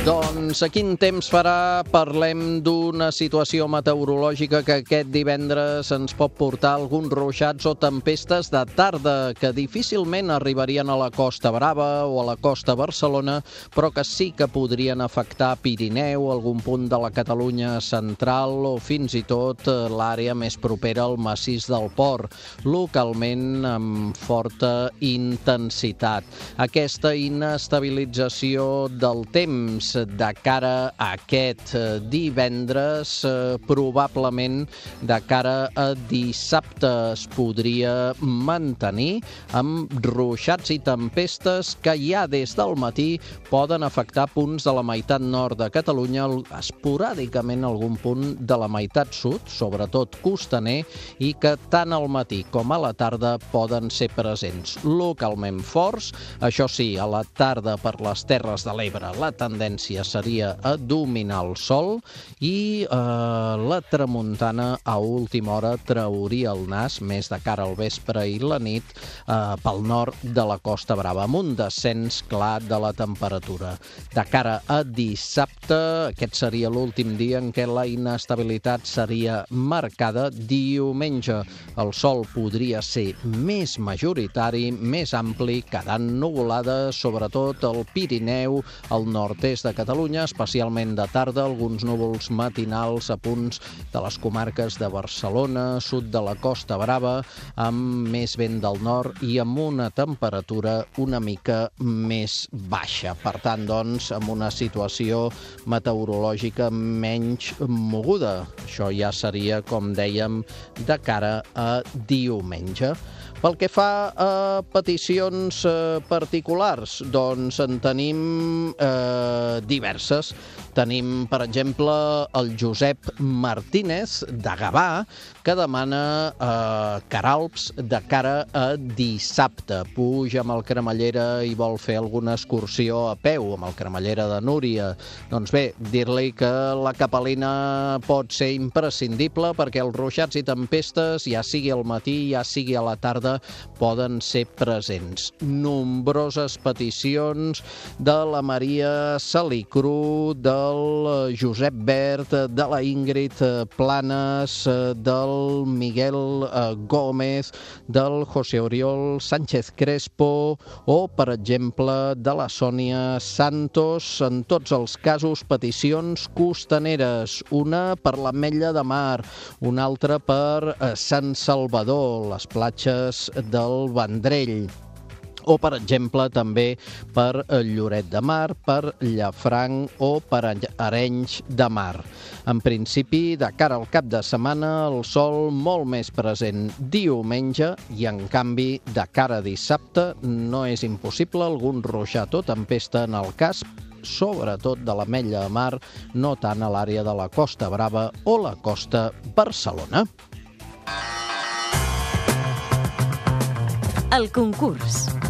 Doncs a quin temps farà? Parlem d'una situació meteorològica que aquest divendres ens pot portar alguns ruixats o tempestes de tarda que difícilment arribarien a la Costa Brava o a la Costa Barcelona, però que sí que podrien afectar Pirineu, algun punt de la Catalunya central o fins i tot eh, l'àrea més propera al massís del Port, localment amb forta intensitat. Aquesta inestabilització del temps de cara a aquest eh, divendres, eh, probablement de cara a dissabte es podria mantenir amb ruixats i tempestes que ja des del matí poden afectar punts de la meitat nord de Catalunya, esporàdicament algun punt de la meitat sud, sobretot costaner, i que tant al matí com a la tarda poden ser presents localment forts. Això sí, a la tarda per les Terres de l'Ebre la tendència tendència seria a dominar el sol i eh, la tramuntana a última hora trauria el nas més de cara al vespre i la nit eh, pel nord de la Costa Brava, amb un descens clar de la temperatura. De cara a dissabte, aquest seria l'últim dia en què la inestabilitat seria marcada. Diumenge el sol podria ser més majoritari, més ampli, quedant nuvolada, sobretot al Pirineu, al nord-est de Catalunya, especialment de tarda, alguns núvols matinals a punts de les comarques de Barcelona, sud de la Costa Brava, amb més vent del nord i amb una temperatura una mica més baixa. Per tant, doncs, amb una situació meteorològica menys moguda. Això ja seria, com dèiem, de cara a diumenge. Pel que fa a peticions eh, particulars, doncs en tenim eh, diverses. Tenim, per exemple, el Josep Martínez de Gavà, que demana eh, caralps de cara a dissabte. Puja amb el cremallera i vol fer alguna excursió a peu amb el cremallera de Núria. Doncs bé, dir-li que la capelina pot ser imprescindible perquè els ruixats i tempestes, ja sigui al matí, ja sigui a la tarda, poden ser presents. Nombroses peticions de la Maria Salicru, del Josep Bert, de la Ingrid Planes, del Miguel eh, Gómez, del José Oriol Sánchez Crespo o, per exemple, de la Sònia Santos. En tots els casos, peticions costaneres. Una per l'Ametlla de Mar, una altra per eh, Sant Salvador, les platges del Vendrell o, per exemple, també per Lloret de Mar, per Llafranc o per Arenys de Mar. En principi, de cara al cap de setmana, el sol molt més present diumenge i, en canvi, de cara a dissabte, no és impossible algun ruixat o tempesta en el cas sobretot de l'Ametlla de Mar, no tant a l'àrea de la Costa Brava o la Costa Barcelona. El concurs.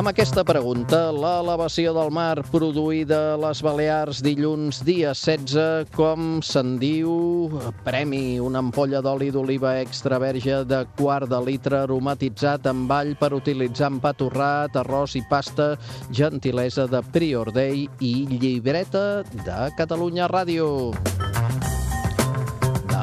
Amb aquesta pregunta, l'elevació del mar produïda a les Balears dilluns dia 16, com se'n diu, premi, una ampolla d'oli d'oliva extra verge de quart de litre aromatitzat amb all per utilitzar en pa torrat, arròs i pasta, gentilesa de Prior Day i llibreta de Catalunya Ràdio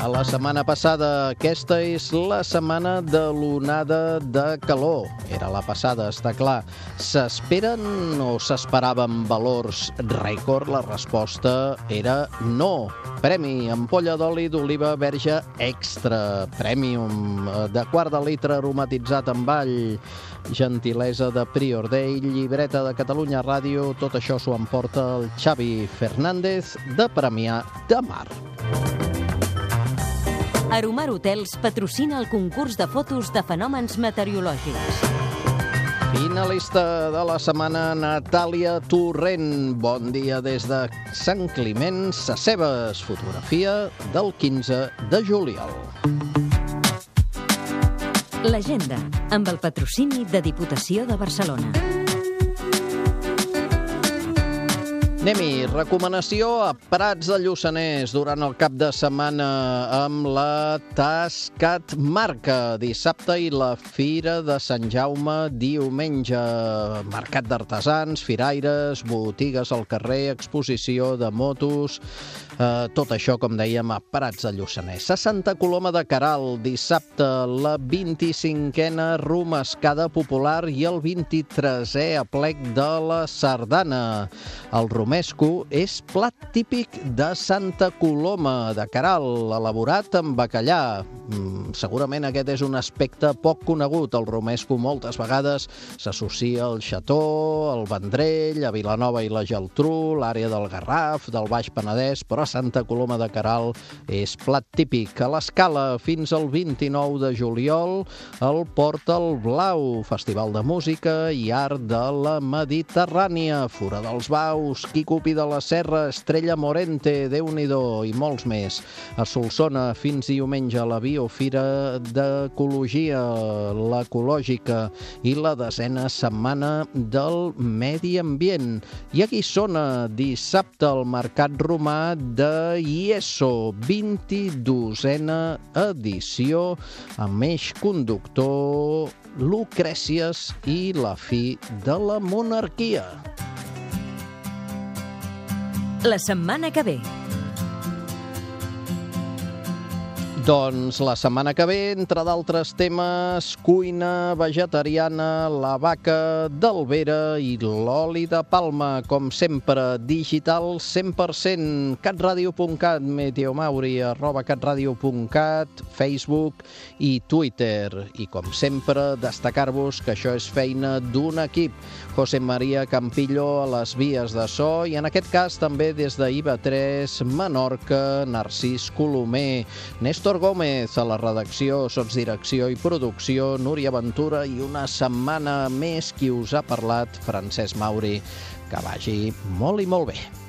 la setmana passada. Aquesta és la setmana de l'onada de calor. Era la passada, està clar. S'esperen o s'esperaven valors rècord? La resposta era no. Premi, ampolla d'oli d'oliva verge extra, premium, de quart de litre aromatitzat amb all, gentilesa de Prior Day, llibreta de Catalunya Ràdio, tot això s'ho emporta el Xavi Fernández de Premià de Mar. Aromar Hotels patrocina el concurs de fotos de fenòmens meteorològics. Finalista de la setmana, Natàlia Torrent. Bon dia des de Sant Climent, Sacebes. Fotografia del 15 de juliol. L'agenda, amb el patrocini de Diputació de Barcelona. Anem-hi. Recomanació a Prats de Lluçanès durant el cap de setmana amb la Tascat Marca dissabte i la Fira de Sant Jaume diumenge. Mercat d'artesans, firaires, botigues al carrer, exposició de motos, eh, tot això, com dèiem, a Prats de Lluçanès. A Santa Coloma de Caral, dissabte, la 25a romescada popular i el 23è aplec de la Sardana. El romesco és plat típic de Santa Coloma de Caral, elaborat amb bacallà. Mm, segurament aquest és un aspecte poc conegut. El romesco moltes vegades s'associa al Xató, al Vendrell, a Vilanova i la Geltrú, l'àrea del Garraf, del Baix Penedès, però Santa Coloma de Caral és plat típic. A l'escala, fins al 29 de juliol, el Portal Blau, Festival de Música i Art de la Mediterrània, Fura dels Baus, Quicupi de la Serra, Estrella Morente, déu nhi i molts més. A Solsona, fins diumenge, la Biofira d'Ecologia, l'Ecològica i la desena setmana del Medi Ambient. I aquí sona dissabte al Mercat Romà de IESO, 22a edició, amb eix conductor Lucrècies i la fi de la monarquia. La setmana que ve. Doncs la setmana que ve, entre d'altres temes, cuina vegetariana, la vaca d'Albera i l'oli de palma, com sempre, digital 100%, catradio.cat, meteomauri, arroba catradio.cat, Facebook i Twitter. I com sempre, destacar-vos que això és feina d'un equip. José María Campillo a les vies de so i en aquest cas també des de IVA3, Menorca, Narcís Colomer, Néstor Gómez a la redacció, sotsdirecció i producció, Núria Ventura i una setmana més qui us ha parlat, Francesc Mauri. Que vagi molt i molt bé.